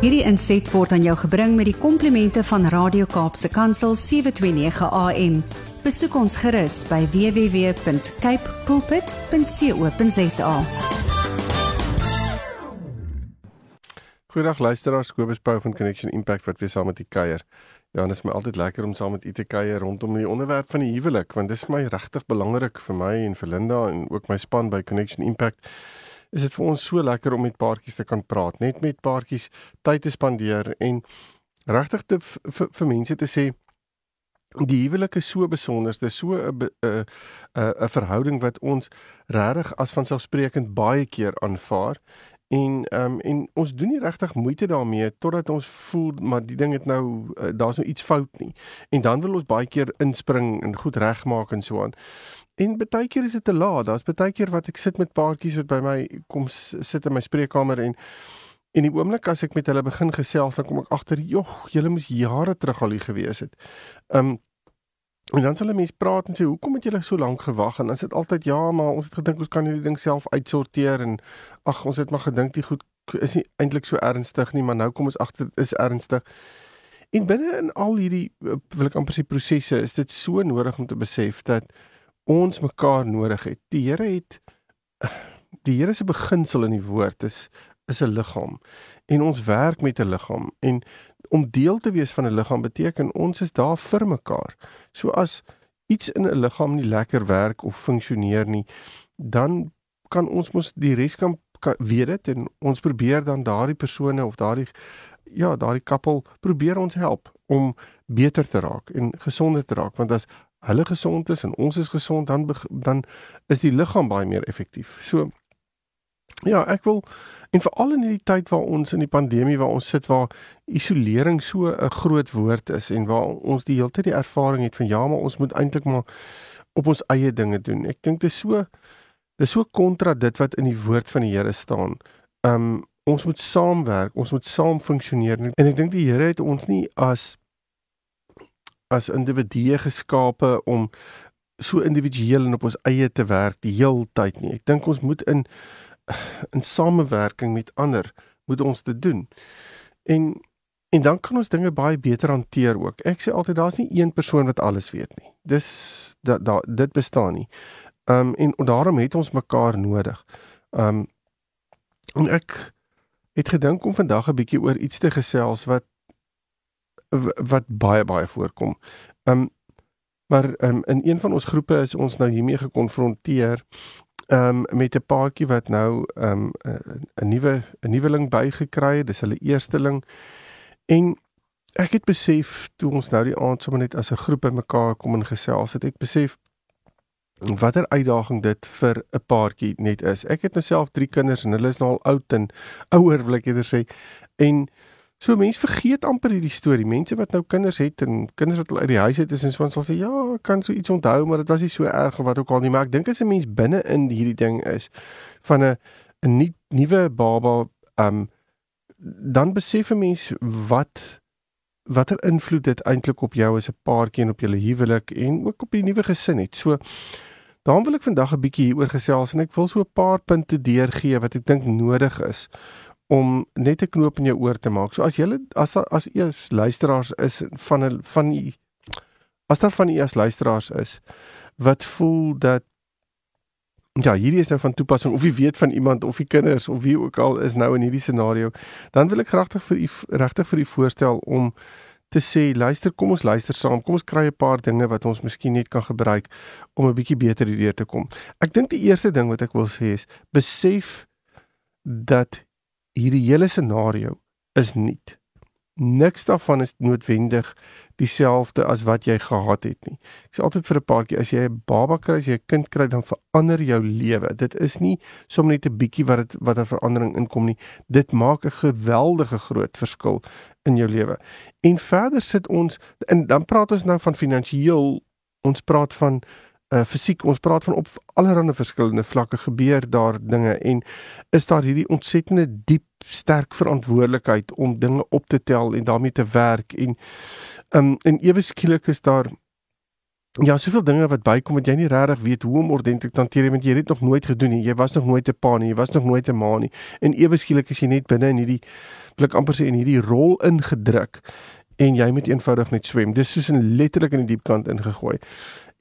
Hierdie inset word aan jou gebring met die komplimente van Radio Kaapse Kansel 729 AM. Besoek ons gerus by www.cape pulpit.co.za. Goeiedag luisteraars, Kobus Pau van Connection Impact wat weer saam met u kuier. Ja, dit is my altyd lekker om saam met u te kuier rondom die onderwerp van die huwelik want dit is vir my regtig belangrik vir my en vir Linda en ook my span by Connection Impact. Is dit vir ons so lekker om met paartjies te kan praat, net met paartjies tyd te spandeer en regtig te vir mense te sê die huwelik is so besonder, dit is so 'n 'n 'n verhouding wat ons regtig as vanselfsprekend baie keer aanvaar En ehm um, en ons doen nie regtig moeite daarmee totdat ons voel maar die ding het nou uh, daar's nou iets fout nie. En dan wil ons baie keer inspring en goed regmaak en so aan. En baie keer is dit te laat. Daar's baie keer wat ek sit met paartjies wat by my kom sit in my spreekkamer en en die oomblik as ek met hulle begin gesels dan kom ek agter, "Jog, julle moes jare terug al hier gewees het." Um, En dan sal 'n mens praat en sê, "Hoekom het julle so lank gewag?" En dan is dit altyd, "Ja, maar ons het gedink ons kan hierdie ding self uitsorteer en ag, ons het maar gedink dit goed is nie eintlik so ernstig nie, maar nou kom ons agter dit is ernstig." En binne in al hierdie eh, wil ek amper sê prosesse, is dit so nodig om te besef dat ons mekaar nodig het. Die Here het die Here se beginsel in die woord is is 'n liggaam en ons werk met 'n liggaam en om deel te wees van 'n liggaam beteken ons is daar vir mekaar. So as iets in 'n liggaam nie lekker werk of funksioneer nie, dan kan ons mos die res kan, kan weet dit en ons probeer dan daardie persone of daardie ja, daardie koppel probeer ons help om beter te raak en gesonder te raak want as hulle gesond is en ons is gesond dan dan is die liggaam baie meer effektief. So Ja, ek wil en veral in hierdie tyd waar ons in die pandemie waar ons sit waar isolering so 'n groot woord is en waar ons die hele tyd die ervaring het van ja, maar ons moet eintlik maar op ons eie dinge doen. Ek dink dit is so dit is so kontra dit wat in die woord van die Here staan. Um ons moet saamwerk, ons moet saam funksioneer en ek dink die Here het ons nie as as individue geskape om so individueel en op ons eie te werk die heel tyd nie. Ek dink ons moet in in samewerking met ander moet ons dit doen. En en dan kan ons dinge baie beter hanteer ook. Ek sê altyd daar's nie een persoon wat alles weet nie. Dis dat da, dit bestaan nie. Ehm um, en daarom het ons mekaar nodig. Ehm um, en ek het gedink om vandag 'n bietjie oor iets te gesels wat wat baie baie voorkom. Ehm um, maar um, in een van ons groepe is ons nou hiermee gekonfronteer ehm um, met 'n paartjie wat nou ehm um, 'n nuwe 'n nuweling bygekry het, dis hulle eersteling. En ek het besef toe ons nou die aand sommer net as 'n groep bymekaar kom en gesels het, ek besef watter uitdaging dit vir 'n paartjie net is. Ek het nou self 3 kinders en hulle is nou al oud en ouer wil ek eerder sê. En So mense vergeet amper hierdie storie. Mense wat nou kinders het en kinders wat al uit die huis uit is en so ons sal sê ja, kan so iets onthou, maar dit was nie so erg of wat ook al nie, maar ek dink as 'n mens binne in hierdie ding is van 'n 'n nie, nuwe baba, um dan besef 'n mens wat watter invloed dit eintlik op jou as 'n paartjie en op julle huwelik en ook op die nuwe gesin het. So daarom wil ek vandag 'n bietjie hieroor gesels en ek wil so 'n paar punte deurgee wat ek dink nodig is om net 'n knoop in jou oor te maak. So as jy as as eers luisteraars is van van u as daar van u as luisteraars is wat voel dat ja, hierdie is nou van toepassing of jy weet van iemand of jy kinders of wie ook al is nou in hierdie scenario, dan wil ek regtig vir u regtig vir u voorstel om te sê luister kom ons luister saam kom ons kry 'n paar dinge wat ons miskien net kan gebruik om 'n bietjie beter hierdeur te kom. Ek dink die eerste ding wat ek wil sê is besef dat hierdie hele scenario is nuut. Niks daarvan is noodwendig dieselfde as wat jy gehad het nie. Ek sê altyd vir 'n paartjie as jy 'n baba kry, as jy 'n kind kry, dan verander jou lewe. Dit is nie sommer net 'n bietjie wat dit wat 'n verandering inkom nie. Dit maak 'n geweldige groot verskil in jou lewe. En verder sit ons en dan praat ons nou van finansiëel, ons praat van uh fisiek ons praat van op allerlei verskillende vlakke gebeur daar dinge en is daar hierdie ontsettende diep sterk verantwoordelikheid om dinge op te tel en daarmee te werk en um en ewe skielik is daar ja, soveel dinge wat bykom wat jy nie regtig weet hoe om ordentlik te hanteer want jy het dit nog nooit gedoen nie. Jy was nog nooit 'n pa nie, jy was nog nooit 'n ma nie. En ewe skielik is jy net binne in hierdie blik amper sê in hierdie rol ingedruk en jy moet eenvoudig net swem. Dis soos 'n letterlik in die diep kant ingegooi.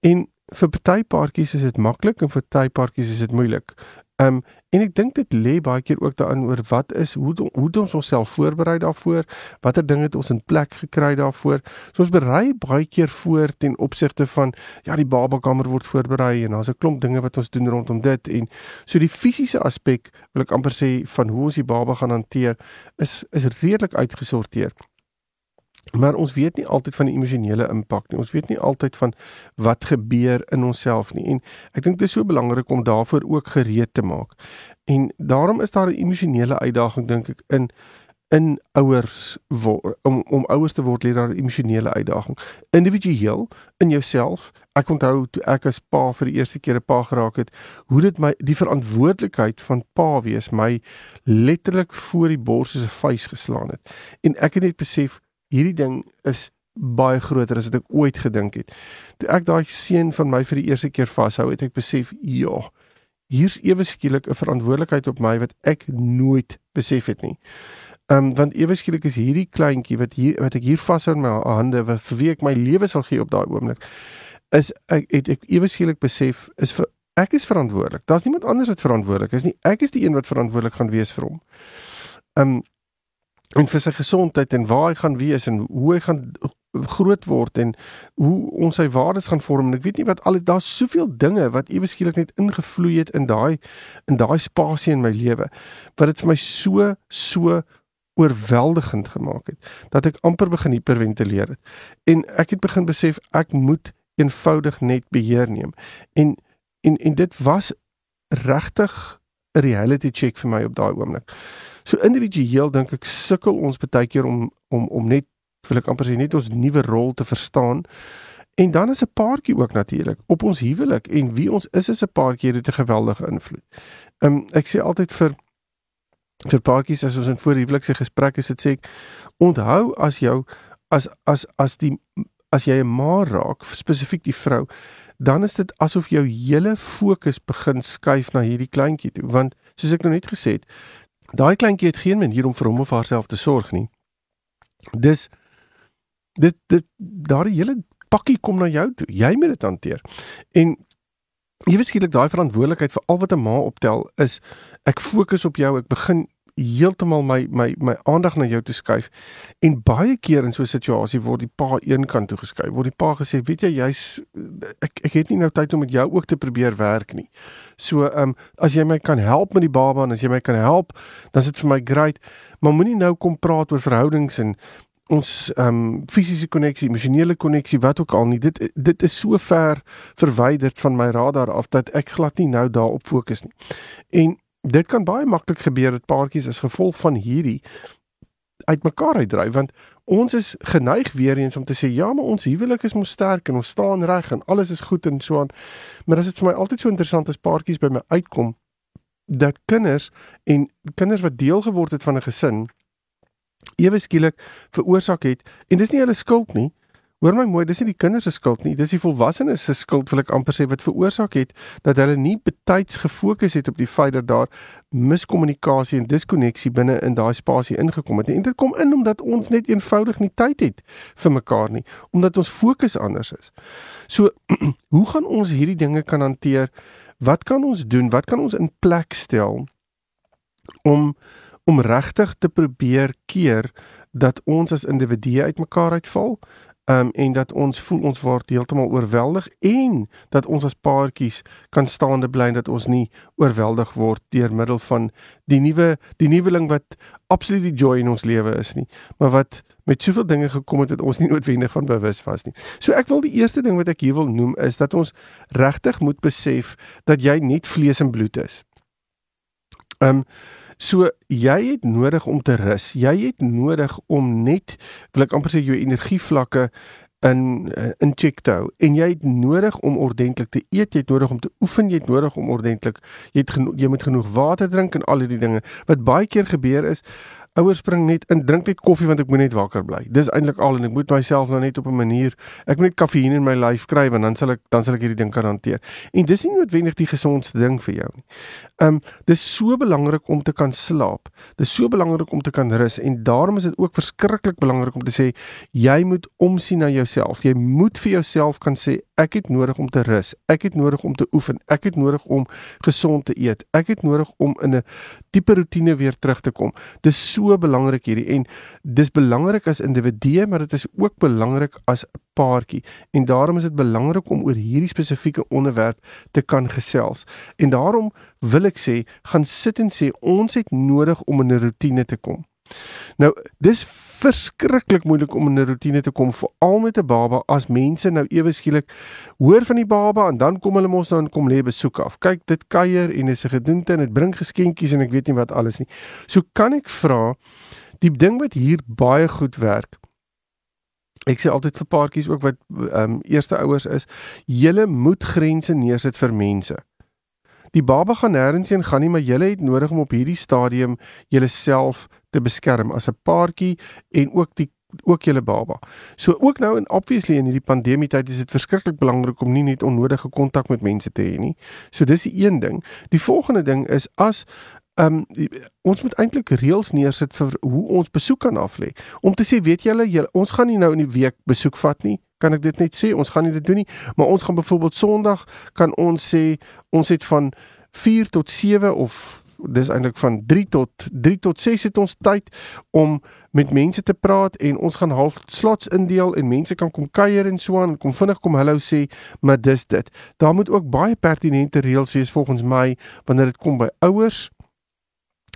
En vir party paartjies is dit maklik en vir party paartjies is dit moeilik. Ehm um, en ek dink dit lê baie keer ook daarin oor wat is hoe hoe ons onsself voorberei daarvoor, watter dinge het ons in plek gekry daarvoor. So ons berei baie keer voor ten opsigte van ja, die babakamer word voorberei en daar's 'n klomp dinge wat ons doen rondom dit en so die fisiese aspek wil ek amper sê van hoe ons die baba gaan hanteer is is redelik uitgesorteer. Maar ons weet nie altyd van die emosionele impak nie. Ons weet nie altyd van wat gebeur in onsself nie. En ek dink dit is so belangrik om daarvoor ook gereed te maak. En daarom is daar 'n emosionele uitdaging dink ek in in ouers word, om om ouers te word lê daar 'n emosionele uitdaging. Individueel in jouself. Ek onthou toe ek as pa vir die eerste keer 'n pa geraak het, hoe dit my die verantwoordelikheid van pa wees my letterlik voor die bors soos 'n vuis geslaan het. En ek het net besef hierdie ding is baie groter as wat ek ooit gedink het. Toe ek daai seun van my vir die eerste keer vashou, het ek besef, ja, hier's ewe skielik 'n verantwoordelikheid op my wat ek nooit besef het nie. Ehm um, want ewe skielik is hierdie kleintjie wat hier wat ek hier vashou in my hande wat vir wie ek my lewe sal gee op daai oomblik is ek het ek ewe skielik besef is vir ek is verantwoordelik. Daar's niemand anders wat verantwoordelik is nie. Ek is die een wat verantwoordelik gaan wees vir hom. Ehm um, en vir sy gesondheid en waar hy gaan wees en hoe hy gaan groot word en hoe ons sy waardes gaan vorm. En ek weet nie wat al daar's soveel dinge wat ewe skielik net ingevloei het in daai in daai spasie in my lewe wat dit vir my so so oorweldigend gemaak het dat ek amper begin hiperventileer het. En ek het begin besef ek moet eenvoudig net beheer neem. En en en dit was regtig 'n reality check vir my op daai oomblik So individueel dink ek sukkel ons baie keer om om om net wil ek amper sê net ons nuwe rol te verstaan. En dan is 'n paartjie ook natuurlik op ons huwelik en wie ons is as 'n paartjie het 'n geweldige invloed. Um, ek sê altyd vir vir paartjies as ons in voorhuwelikse gesprekke sit sê ek onthou as jou as as as die as jy 'n ma raak, spesifiek die vrou, dan is dit asof jou hele fokus begin skuif na hierdie kleintjie toe want soos ek nou net gesê het, Daai kleintjie het geen manier om vir hom of haarself te sorg nie. Dis dit dit daardie hele pakkie kom na jou toe. Jy moet dit hanteer. En weet skielik daai verantwoordelikheid vir al wat 'n ma optel is ek fokus op jou. Ek begin heeltemal my my my aandag na jou toe skuif. En baie keer in so 'n situasie word die pa eenkant toe geskuif. Word die pa gesê, "Weet jy, jy's ek ek het nie nou tyd om met jou ook te probeer werk nie." So, ehm um, as jy my kan help met die baba en as jy my kan help, dan is dit vir my great. Maar moenie nou kom praat oor verhoudings en ons ehm um, fisiese koneksie, emosionele koneksie, wat ook al nie. Dit dit is so ver verwyderd van my radar af dat ek glad nie nou daarop fokus nie. En dit kan baie maklik gebeur dat paartjies as gevolg van hierdie uitmekaar uitdryf want ons is geneig weer eens om te sê ja maar ons huwelik is mos sterk en ons staan reg en alles is goed en so aan. Maar as dit vir my altyd so interessant as paartjies by my uitkom dat kinders en kinders wat deel geword het van 'n gesin ewe skielik veroorsaak het en dis nie hulle skuld nie Hoor my mooi, dis nie die kinders se skuld nie, dis die volwassenes se skuld wil ek amper sê wat veroorsaak het dat hulle nie betyds gefokus het op die feit dat daar miskommunikasie en diskonneksie binne in daai spasie ingekom het. En dit kom in omdat ons net eenvoudig nie tyd het vir mekaar nie, omdat ons fokus anders is. So, hoe gaan ons hierdie dinge kan hanteer? Wat kan ons doen? Wat kan ons in plek stel om om regtig te probeer keer dat ons as individue uitmekaar uitval? Um, en dat ons voel ons word heeltemal oorweldig en dat ons as paartjies kan staande bly dat ons nie oorweldig word deur middel van die nuwe die nuweling wat absoluut die joy in ons lewe is nie maar wat met soveel dinge gekom het wat ons nie noodwendig van bewus was nie. So ek wil die eerste ding wat ek hier wil noem is dat ons regtig moet besef dat jy net vlees en bloed is. Ehm um, So jy het nodig om te rus. Jy het nodig om net wil ek amper sê jou energievlakke in eh, in check te hou. En jy het nodig om ordentlik te eet, jy het nodig om te oefen, jy het nodig om ordentlik jy het geno jy moet genoeg water drink en al hierdie dinge. Wat baie keer gebeur is Ouers spring net in, drink net koffie want ek moet net wakker bly. Dis eintlik al en ek moet myself nou net op 'n manier, ek moet net kafeïn in my lyf kry want dan sal ek dan sal ek hierdie ding kan hanteer. En dis nie noodwendig die gesondste ding vir jou nie. Ehm um, dis so belangrik om te kan slaap. Dis so belangrik om te kan rus en daarom is dit ook verskriklik belangrik om te sê jy moet omsien na jouself. Jy moet vir jouself kan sê ek het nodig om te rus. Ek het nodig om te oefen. Ek het nodig om gesond te eet. Ek het nodig om in 'n diepe rotine weer terug te kom. Dis so belangrik hierdie en dis belangrik as individue, maar dit is ook belangrik as 'n paartjie. En daarom is dit belangrik om oor hierdie spesifieke onderwerp te kan gesels. En daarom wil ek sê, gaan sit en sê ons het nodig om in 'n rotine te kom. Nou, dis verskriklik moeilik om in 'n rotine te kom veral met 'n baba as mense nou ewe skielik hoor van die baba en dan kom hulle mos nou en kom lê besoek af. Kyk, dit kuier en is 'n gedoente en dit bring geskenkies en ek weet nie wat alles nie. So kan ek vra die ding wat hier baie goed werk. Ek sê altyd vir paartjies ook wat ehm um, eerste ouers is, julle moet grense neersit vir mense. Die baba gaan nêrens heen gaan nie, maar julle het nodig om op hierdie stadium julleself te beskerm as 'n paartjie en ook die ook julle baba. So ook nou en obviously in hierdie pandemie tyd is dit verskriklik belangrik om nie net onnodige kontak met mense te hê nie. So dis die een ding. Die volgende ding is as ehm um, ons moet eintlik reëls neersit vir hoe ons besoek kan aflê. Om te sê, weet julle, julle ons gaan nie nou in die week besoek vat nie. Kan ek dit net sê? Ons gaan nie dit doen nie, maar ons gaan byvoorbeeld Sondag kan ons sê ons het van 4 tot 7 of dis eintlik van 3 tot 3 tot 6 het ons tyd om met mense te praat en ons gaan half slots indeel en mense kan kom kuier en so aan kom vinnig kom hallo sê maar dis dit. Daar moet ook baie pertinente reëls wees volgens my wanneer dit kom by ouers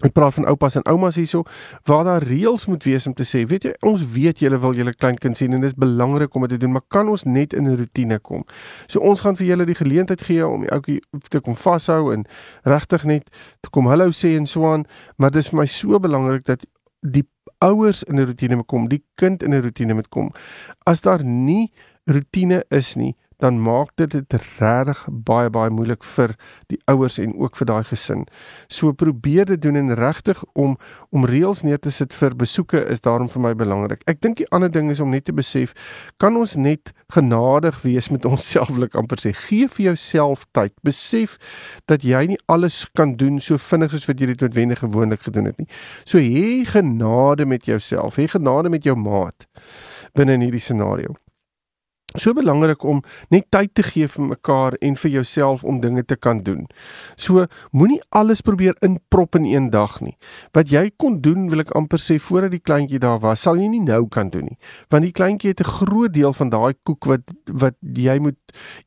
Ek praat van oupas en oumas hierso waar daar reëls moet wees om te sê, weet jy, ons weet julle wil julle kleinkind sien en dit is belangrik om dit te doen, maar kan ons net in 'n rotine kom? So ons gaan vir julle die geleentheid gee om die ouetjie te kom vashou en regtig net te kom hallo sê en so aan, maar dit is vir my so belangrik dat die ouers in 'n rotine moet kom, die kind in 'n rotine moet kom. As daar nie rotine is nie, dan maak dit dit regtig baie baie moeilik vir die ouers en ook vir daai gesin. So probeer dit doen en regtig om om reëls neer te sit vir besoeke is daarom vir my belangrik. Ek dink die ander ding is om net te besef, kan ons net genadig wees met onsself, wil ek amper sê. Gee vir jouself tyd. Besef dat jy nie alles kan doen so vinnig soos wat jy dit noodwendig gewoonlik gedoen het nie. So hê genade met jouself. Hê genade met jou maat binne in hierdie scenario so belangrik om net tyd te gee vir mekaar en vir jouself om dinge te kan doen. So moenie alles probeer inprop in een dag nie. Wat jy kon doen, wil ek amper sê voordat die kleintjie daar was, sal jy nie nou kan doen nie. Want die kleintjie het 'n groot deel van daai koek wat wat jy moet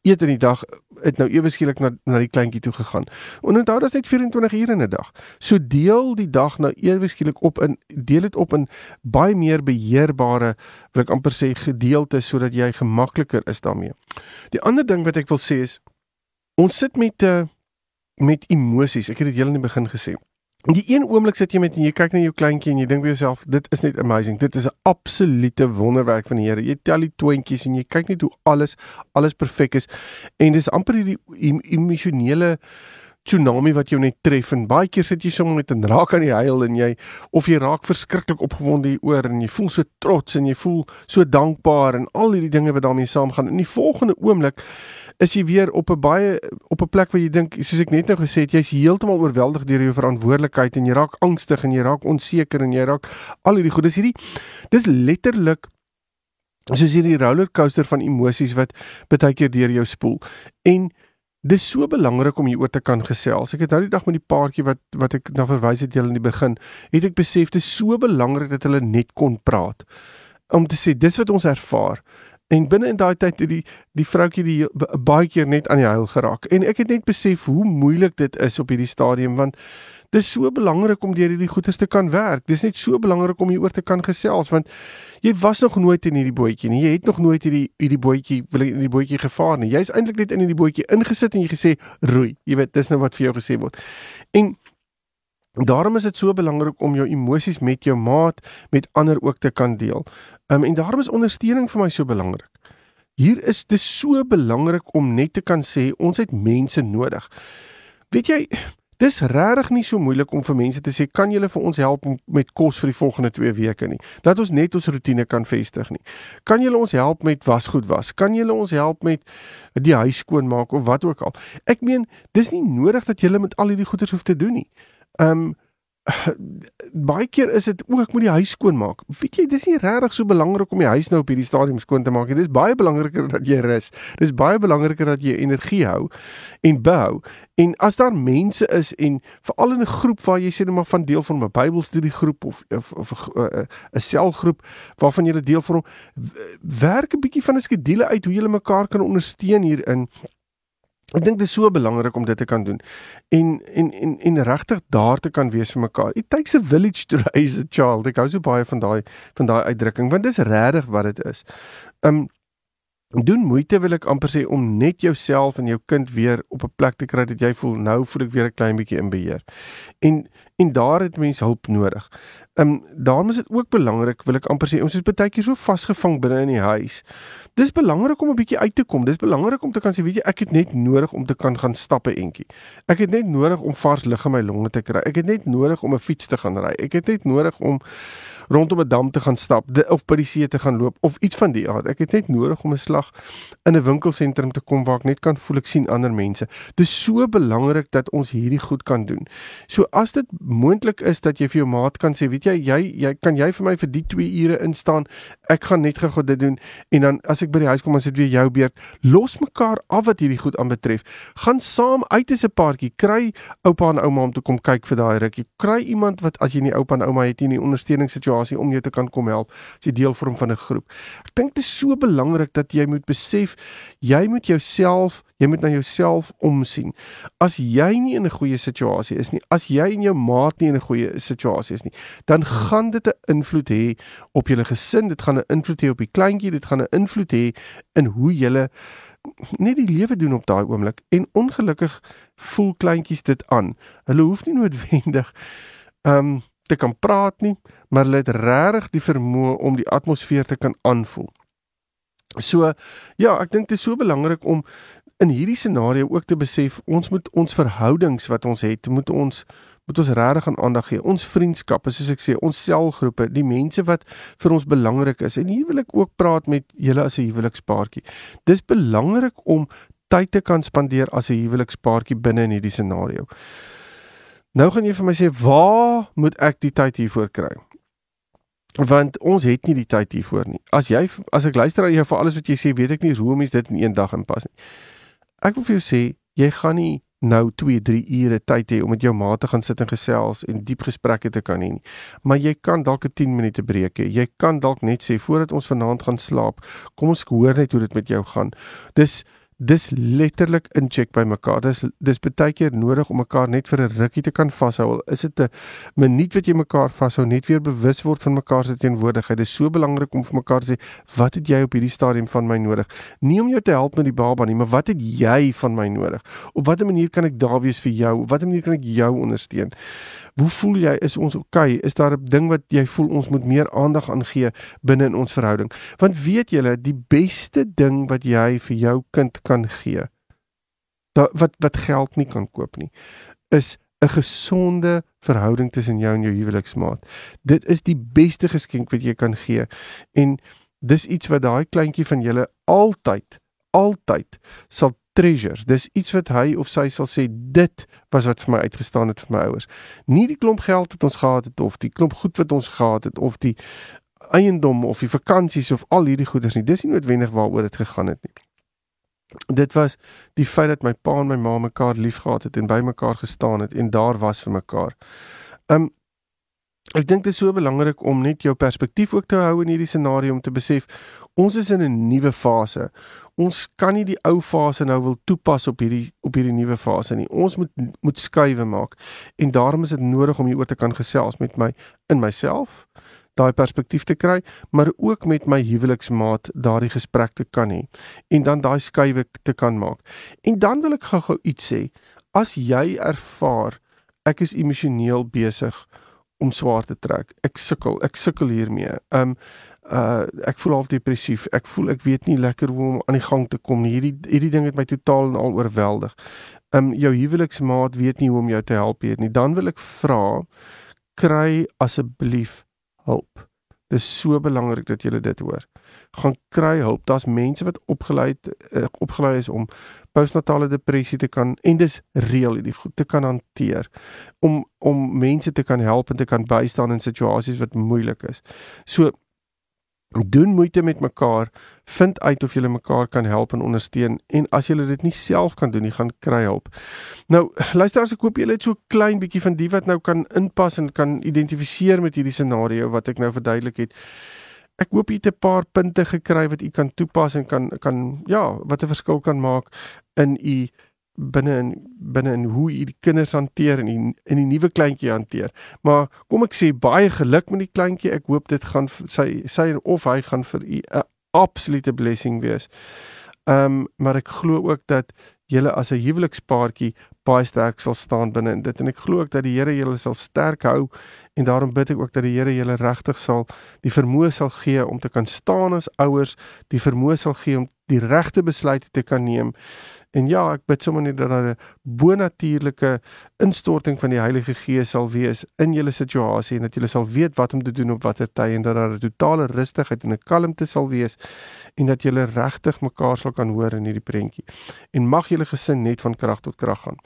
eet in die dag het nou ewe skielik na na die kleintjie toe gegaan. En onthou dit net 24 ure in 'n dag. So deel die dag nou ewe skielik op in deel dit op in baie meer beheerbare, wil ek amper sê gedeeltes sodat jy gemakliker is daarmee. Die ander ding wat ek wil sê is ons sit met uh, met emosies. Ek het dit heel in die begin gesê. In die een oomblik sit jy met en jy kyk na jou kleintjie en jy dink vir jouself, dit is net amazing. Dit is 'n absolute wonderwerk van die Here. Jy tel die twintjies en jy kyk net hoe alles alles perfek is. En dis amper hierdie emosionele tsunami wat jou net tref en baie keer sit jy sommer met 'n raak aan die huil en jy of jy raak verskriklik opgewonde hieroor en jy voel so trots en jy voel so dankbaar en al hierdie dinge wat daarmee saamgaan. In die volgende oomblik is jy weer op 'n baie op 'n plek waar jy dink soos ek net nou gesê het jy's heeltemal oorweldig deur jou verantwoordelikheid en jy raak angstig en jy raak onseker en jy raak al hierdie goed. Dis hierdie dis letterlik soos hierdie rollercoaster van emosies wat baie keer deur jou spoel. En Dis so belangrik om hieroor te kan gesels. Ek het nou die dag met die paartjie wat wat ek na verwys het julle in die begin, het ek besef dit is so belangrik dat hulle net kon praat. Om te sê dis wat ons ervaar. En binne in daai tyd het die die vroutjie die baie keer net aan die huil geraak. En ek het net besef hoe moeilik dit is op hierdie stadium want Dis so belangrik om deur hierdie goeters te kan werk. Dis net so belangrik om hieroor te kan gesels want jy was nog nooit in hierdie bootjie nie. Jy het nog nooit hierdie hierdie bootjie wil in die bootjie gevaar nie. Jy's eintlik net in hierdie bootjie ingesit en jy gesê roei. Jy weet, dis nou wat vir jou gesê word. En daarom is dit so belangrik om jou emosies met jou maat, met ander ook te kan deel. Um, en daarom is ondersteuning vir my so belangrik. Hier is dit so belangrik om net te kan sê ons het mense nodig. Weet jy, Dis regtig nie so moeilik om vir mense te sê kan julle vir ons help met kos vir die volgende 2 weke nie. Dat ons net ons rotine kan vestig nie. Kan julle ons help met wasgoed was? Kan julle ons help met die huis skoonmaak of wat ook al? Ek meen, dis nie nodig dat julle met al hierdie goeders hoef te doen nie. Ehm um, baie keer is dit ook met die huis skoon maak. Weet jy, dis nie regtig so belangrik om die huis nou op hierdie stadium skoon te maak nie. Dis baie belangriker dat jy rus. Dis baie belangriker dat jy energie hou en bou. En as daar mense is en veral in 'n groep waar jy sê net maar van deel van 'n Bybelstudie groep of of, of 'n uh, 'n selgroep waarvan jy deel vorm, werk 'n bietjie van 'n skedule uit hoe jy mekaar kan ondersteun hierin Ek dink dit is so belangrik om dit te kan doen en en en en regtig daar te kan wees vir mekaar. It takes a village to raise a child. Ek hou so baie van daai van daai uitdrukking want dis regtig wat dit is. Um doen moeite wil ek amper sê om net jouself en jou kind weer op 'n plek te kry dat jy voel nou voel ek weer 'n klein bietjie in beheer. En en daar het mense hulp nodig. Um, daarom is dit ook belangrik wil ek amper sê ons is baie keer so vasgevang binne in die huis. Dis belangrik om 'n bietjie uit te kom. Dis belangrik om te kan sê weet jy ek het net nodig om te kan gaan stappe entjie. Ek het net nodig om vars lug in my longe te kry. Ek het net nodig om 'n fiets te gaan ry. Ek het net nodig om rondom 'n dam te gaan stap of by die see te gaan loop of iets van die aard. Ek het net nodig om 'n slag in 'n winkelsentrum te kom waar ek net kan voel ek sien ander mense. Dis so belangrik dat ons hierdie goed kan doen. So as dit moontlik is dat jy vir jou maat kan sê, weet jy, jy jy kan jy vir my vir die 2 ure instaan. Ek gaan net gou dit doen en dan as ek by die huis kom, dan sit weer jou beurt. Los mekaar af wat hierdie goed aanbetref. Gaan saam uit as 'n paartjie. Kry oupa en ouma om te kom kyk vir daai rukkie. Kry iemand wat as jy nie oupa en ouma het nie, 'n ondersteuningssituasie situasie om jou te kan kom help as jy deel vorm van 'n groep. Ek dink dit is so belangrik dat jy moet besef jy moet jouself, jy moet na jouself omsien. As jy nie in 'n goeie situasie is nie, as jy en jou maat nie in 'n goeie situasie is nie, dan gaan dit 'n invloed hê op julle gesin, dit gaan 'n invloed hê op die kleintjie, dit gaan 'n invloed hê in hoe julle net die lewe doen op daai oomblik en ongelukkig voel kleintjies dit aan. Hulle hoef nie noodwendig ehm um, te kan praat nie, maar hulle het regtig die vermoë om die atmosfeer te kan aanvoel. So ja, ek dink dit is so belangrik om in hierdie scenario ook te besef ons moet ons verhoudings wat ons het, moet ons moet ons regtig aan aandag gee. Ons vriendskappe, soos ek sê, ons selgroepe, die mense wat vir ons belangrik is. En hier wil ek ook praat met julle as 'n huwelikspaartjie. Dis belangrik om tyd te kan spandeer as 'n huwelikspaartjie binne in hierdie scenario. Nou gaan jy vir my sê, "Waar moet ek die tyd hiervoor kry?" Want ons het nie die tyd hiervoor nie. As jy as ek luister aan jou vir alles wat jy sê, weet ek nie hoe om dit in een dag inpas nie. Ek wil vir jou sê, jy gaan nie nou 2, 3 ure tyd hê om met jou ma te gaan sit en gesels en diep gesprekke te kan hê nie. Maar jy kan dalk 'n 10 minute breek hê. Jy kan dalk net sê voordat ons vanaand gaan slaap, kom ons hoor net hoe dit met jou gaan. Dis dis letterlik incheck by mekaar. Dis dis baie keer nodig om mekaar net vir 'n rukkie te kan vashou. Is dit 'n minuut wat jy mekaar vashou, net weer bewus word van mekaar se teenwoordigheid. Dit is so belangrik om vir mekaar te sê, wat het jy op hierdie stadium van my nodig? Nie om jou te help met die baba nie, maar wat het jy van my nodig? Op watter manier kan ek daar wees vir jou? Op watter manier kan ek jou ondersteun? Hoe voel jy? Is ons oukei? Okay? Is daar 'n ding wat jy voel ons moet meer aandag aan gee binne in ons verhouding? Want weet julle, die beste ding wat jy vir jou kind kan gee, dat wat wat geld nie kan koop nie, is 'n gesonde verhouding tussen jou en jou huweliksmaat. Dit is die beste geskenk wat jy kan gee. En dis iets wat daai kleintjie van julle altyd altyd sal treasures. Dis iets wat hy of sy sal sê dit was wat vir my uitgestaan het vir my ouers. Nie die klomp geld wat ons gehad het of die klomp goed wat ons gehad het of die eiendom of die vakansies of al hierdie goeders nie. Dis nie noodwendig waaroor dit gegaan het nie. Dit was die feit dat my pa en my ma mekaar liefgehad het en by mekaar gestaan het en daar was vir mekaar. Um ek dink dit is so belangrik om net jou perspektief ook te hou in hierdie scenario om te besef ons is in 'n nuwe fase ons kan nie die ou fase nou wil toepas op hierdie op hierdie nuwe fase nie. Ons moet moet skuwe maak. En daarom is dit nodig om hieroor te kan gesels met my in myself, daai perspektief te kry, maar ook met my huweliksmaat daardie gesprek te kan hê en dan daai skuwe te kan maak. En dan wil ek gou-gou iets sê. As jy ervaar ek is emosioneel besig om swaar te trek. Ek sukkel, ek sukkel hiermee. Um uh ek voel half depressief. Ek voel ek weet nie lekker hoe om aan die gang te kom nie. Hierdie hierdie ding het my totaal en al oorweldig. um jou huweliksmaat weet nie hoe om jou te help nie, dan wil ek vra kry asseblief hulp. Dis so belangrik dat jy dit hoor. Gaan kry hulp. Daar's mense wat opgelei uh, opgelei is om postnatale depressie te kan en dis reël hierdie goed te kan hanteer om om mense te kan help en te kan bystaan in situasies wat moeilik is. So doen moeite met mekaar, vind uit of julle mekaar kan help en ondersteun en as julle dit nie self kan doen nie, gaan kry hulp. Nou, luister as ek koop julle net so klein bietjie van die wat nou kan inpas en kan identifiseer met hierdie scenario wat ek nou verduidelik het. Ek hoop jy het 'n paar punte gekry wat u kan toepas en kan kan ja, wat 'n verskil kan maak in u binne in binne in hoe jy die kinders hanteer en die, in die nuwe kleintjie hanteer. Maar kom ek sê baie geluk met die kleintjie. Ek hoop dit gaan sy sy of hy gaan vir u 'n absolute blessing wees. Ehm um, maar ek glo ook dat julle as 'n huwelikspaartjie baie sterk sal staan binne in dit en ek glo ook dat die Here julle sal sterk hou en daarom bid ek ook dat die Here julle regtig sal die vermoë sal gee om te kan staan as ouers, die vermoë sal gee om die regte besluite te kan neem En ja, ek bid sommer net dat daar 'n bonatuurlike instorting van die Heilige Gees sal wees in julle situasie en dat julle sal weet wat om te doen op watter tyd en dat daar 'n totale rustigheid en 'n kalmte sal wees en dat julle regtig mekaar sal kan hoor in hierdie prentjie. En mag julle gesin net van krag tot krag gaan.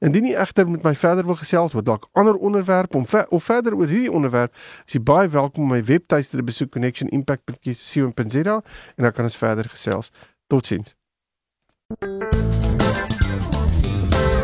Indien jy egter met my verder wil gesels oor dalk ander onderwerpe om ver, of verder oor hierdie onderwerp, is jy baie welkom om my webtuiste te besoek connectionimpact.co.za en dan kan ons verder gesels. Totsiens.